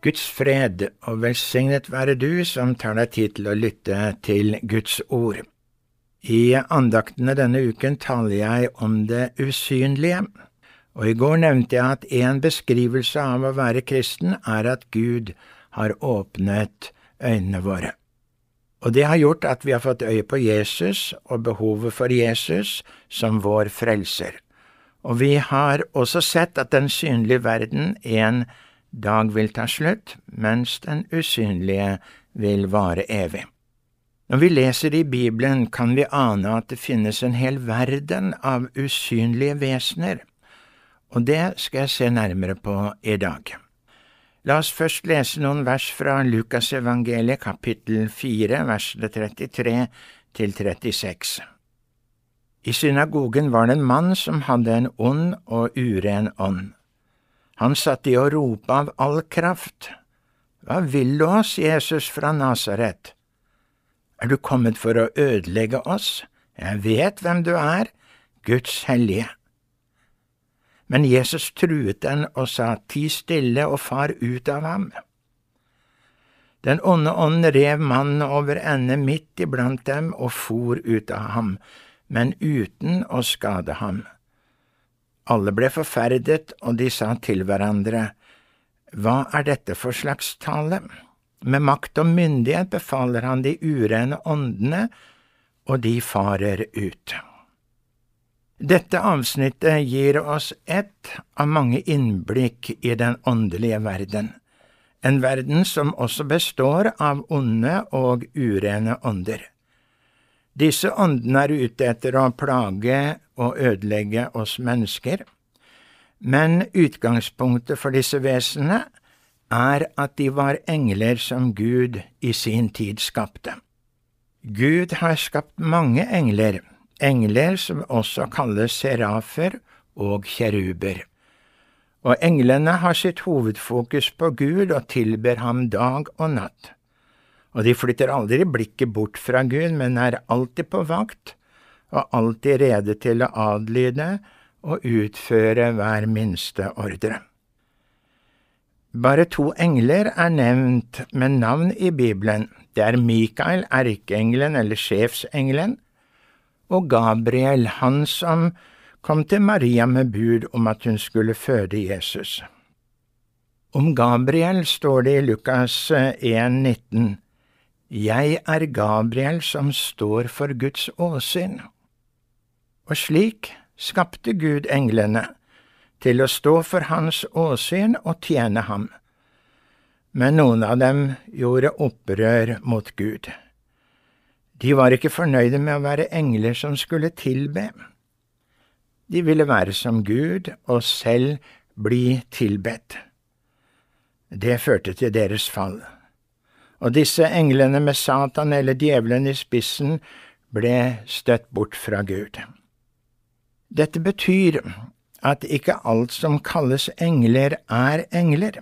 Guds fred og velsignet være du som tar deg tid til å lytte til Guds ord. I andaktene denne uken taler jeg om det usynlige, og i går nevnte jeg at en beskrivelse av å være kristen er at Gud har åpnet øynene våre. Og det har gjort at vi har fått øye på Jesus og behovet for Jesus som vår frelser. Og vi har også sett at den synlige verden en dag vil ta slutt, mens den usynlige vil vare evig. Når vi leser i Bibelen, kan vi ane at det finnes en hel verden av usynlige vesener, og det skal jeg se nærmere på i dag. La oss først lese noen vers fra Lukasevangeliet kapittel 4, versene 33 til 36. I synagogen var det en mann som hadde en ond og uren ånd. Han satt i å rope av all kraft. Hva vil du oss, Jesus fra Nasaret? Er du kommet for å ødelegge oss? Jeg vet hvem du er, Guds hellige. Men Jesus truet den og sa, Ti stille og far ut av ham. Den onde ånd rev mannen over ende midt iblant dem og for ut av ham, men uten å skade ham. Alle ble forferdet, og de sa til hverandre, Hva er dette for slags tale? Med makt og myndighet befaler han de urene åndene, og de farer ut. Dette avsnittet gir oss ett av mange innblikk i den åndelige verden, en verden som også består av onde og urene ånder. Disse åndene er ute etter å plage og ødelegge oss mennesker, men utgangspunktet for disse vesenene er at de var engler som Gud i sin tid skapte. Gud har skapt mange engler, engler som også kalles serafer og kjeruber. Og englene har sitt hovedfokus på Gud og tilber ham dag og natt og de flytter aldri blikket bort fra Gud, men er alltid på vakt og alltid rede til å adlyde og utføre hver minste ordre. Bare to engler er nevnt med navn i Bibelen. Det er Mikael, erkeengelen eller sjefsengelen, og Gabriel, han som kom til Maria med bud om at hun skulle føde Jesus. Om Gabriel står det i Lukas 1, 19. Jeg er Gabriel som står for Guds åsyn. Og slik skapte Gud englene, til å stå for hans åsyn og tjene ham. Men noen av dem gjorde opprør mot Gud. De var ikke fornøyde med å være engler som skulle tilbe. De ville være som Gud og selv bli tilbedt. Det førte til deres fall og disse englene med Satan eller djevelen i spissen ble støtt bort fra Gud. Dette betyr at ikke alt som kalles engler, er engler.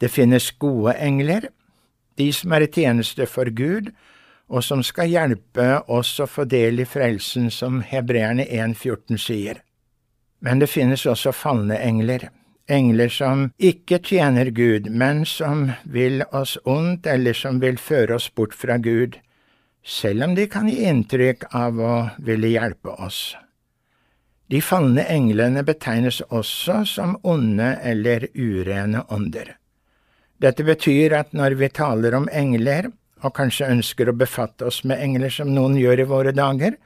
Det finnes gode engler, de som er i tjeneste for Gud, og som skal hjelpe oss å få del i frelsen, som hebreerne 1,14 sier. Men det finnes også falne engler engler som ikke tjener Gud, men som vil oss ondt, eller som vil føre oss bort fra Gud, selv om de kan gi inntrykk av å ville hjelpe oss. De falne englene betegnes også som onde eller urene ånder. Dette betyr at når vi taler om engler, og kanskje ønsker å befatte oss med engler som noen gjør i våre dager,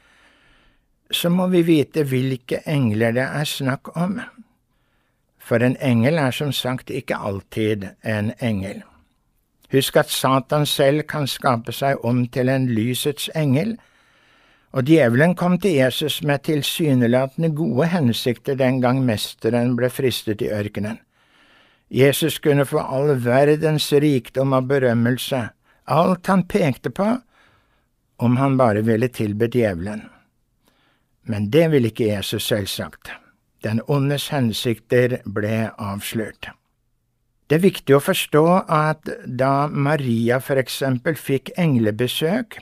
så må vi vite hvilke engler det er snakk om for en engel er som sagt ikke alltid en engel. Husk at Satan selv kan skape seg om til en lysets engel, og djevelen kom til Jesus med tilsynelatende gode hensikter den gang mesteren ble fristet i ørkenen. Jesus kunne få all verdens rikdom og berømmelse, alt han pekte på, om han bare ville tilbe djevelen. Men det ville ikke Jesus selvsagt. Den ondes hensikter ble avslørt. Det er viktig å forstå at da Maria for eksempel fikk englebesøk,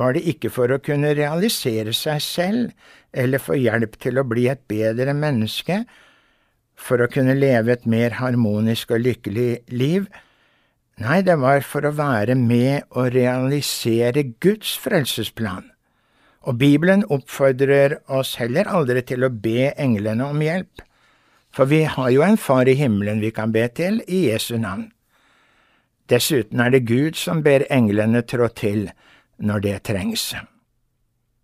var det ikke for å kunne realisere seg selv eller få hjelp til å bli et bedre menneske, for å kunne leve et mer harmonisk og lykkelig liv. Nei, det var for å være med å realisere Guds frelsesplan. Og Bibelen oppfordrer oss heller aldri til å be englene om hjelp, for vi har jo en Far i himmelen vi kan be til i Jesu navn. Dessuten er det Gud som ber englene trå til når det trengs.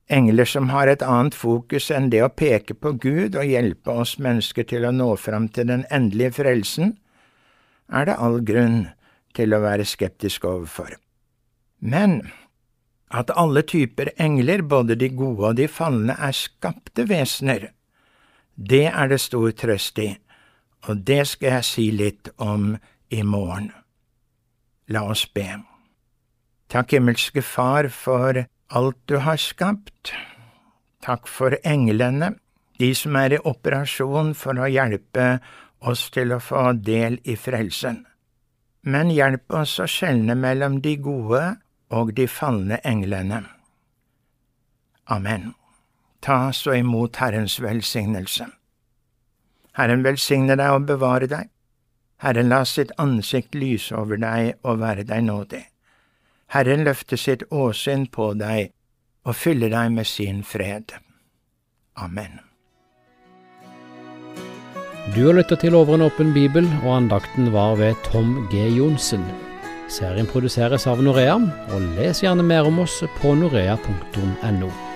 Engler som har et annet fokus enn det å peke på Gud og hjelpe oss mennesker til å nå fram til den endelige frelsen, er det all grunn til å være skeptisk overfor. Men at alle typer engler, både de gode og de falne, er skapte vesener, det er det stor trøst i, og det skal jeg si litt om i morgen. La oss be. Takk, himmelske Far, for alt du har skapt. Takk for englene, de som er i operasjon for å hjelpe oss til å få del i frelsen. Men hjelp oss å skjelne mellom de gode og de falne englene. Amen. Ta så imot Herrens velsignelse. Herren velsigne deg og bevare deg. Herren la sitt ansikt lyse over deg og være deg nådig. Herren løfter sitt åsyn på deg og fyller deg med sin fred. Amen. Du har lytta til Over en åpen bibel, og andakten var ved Tom G. Johnsen. Serien produseres av Norea, og les gjerne mer om oss på norea.no.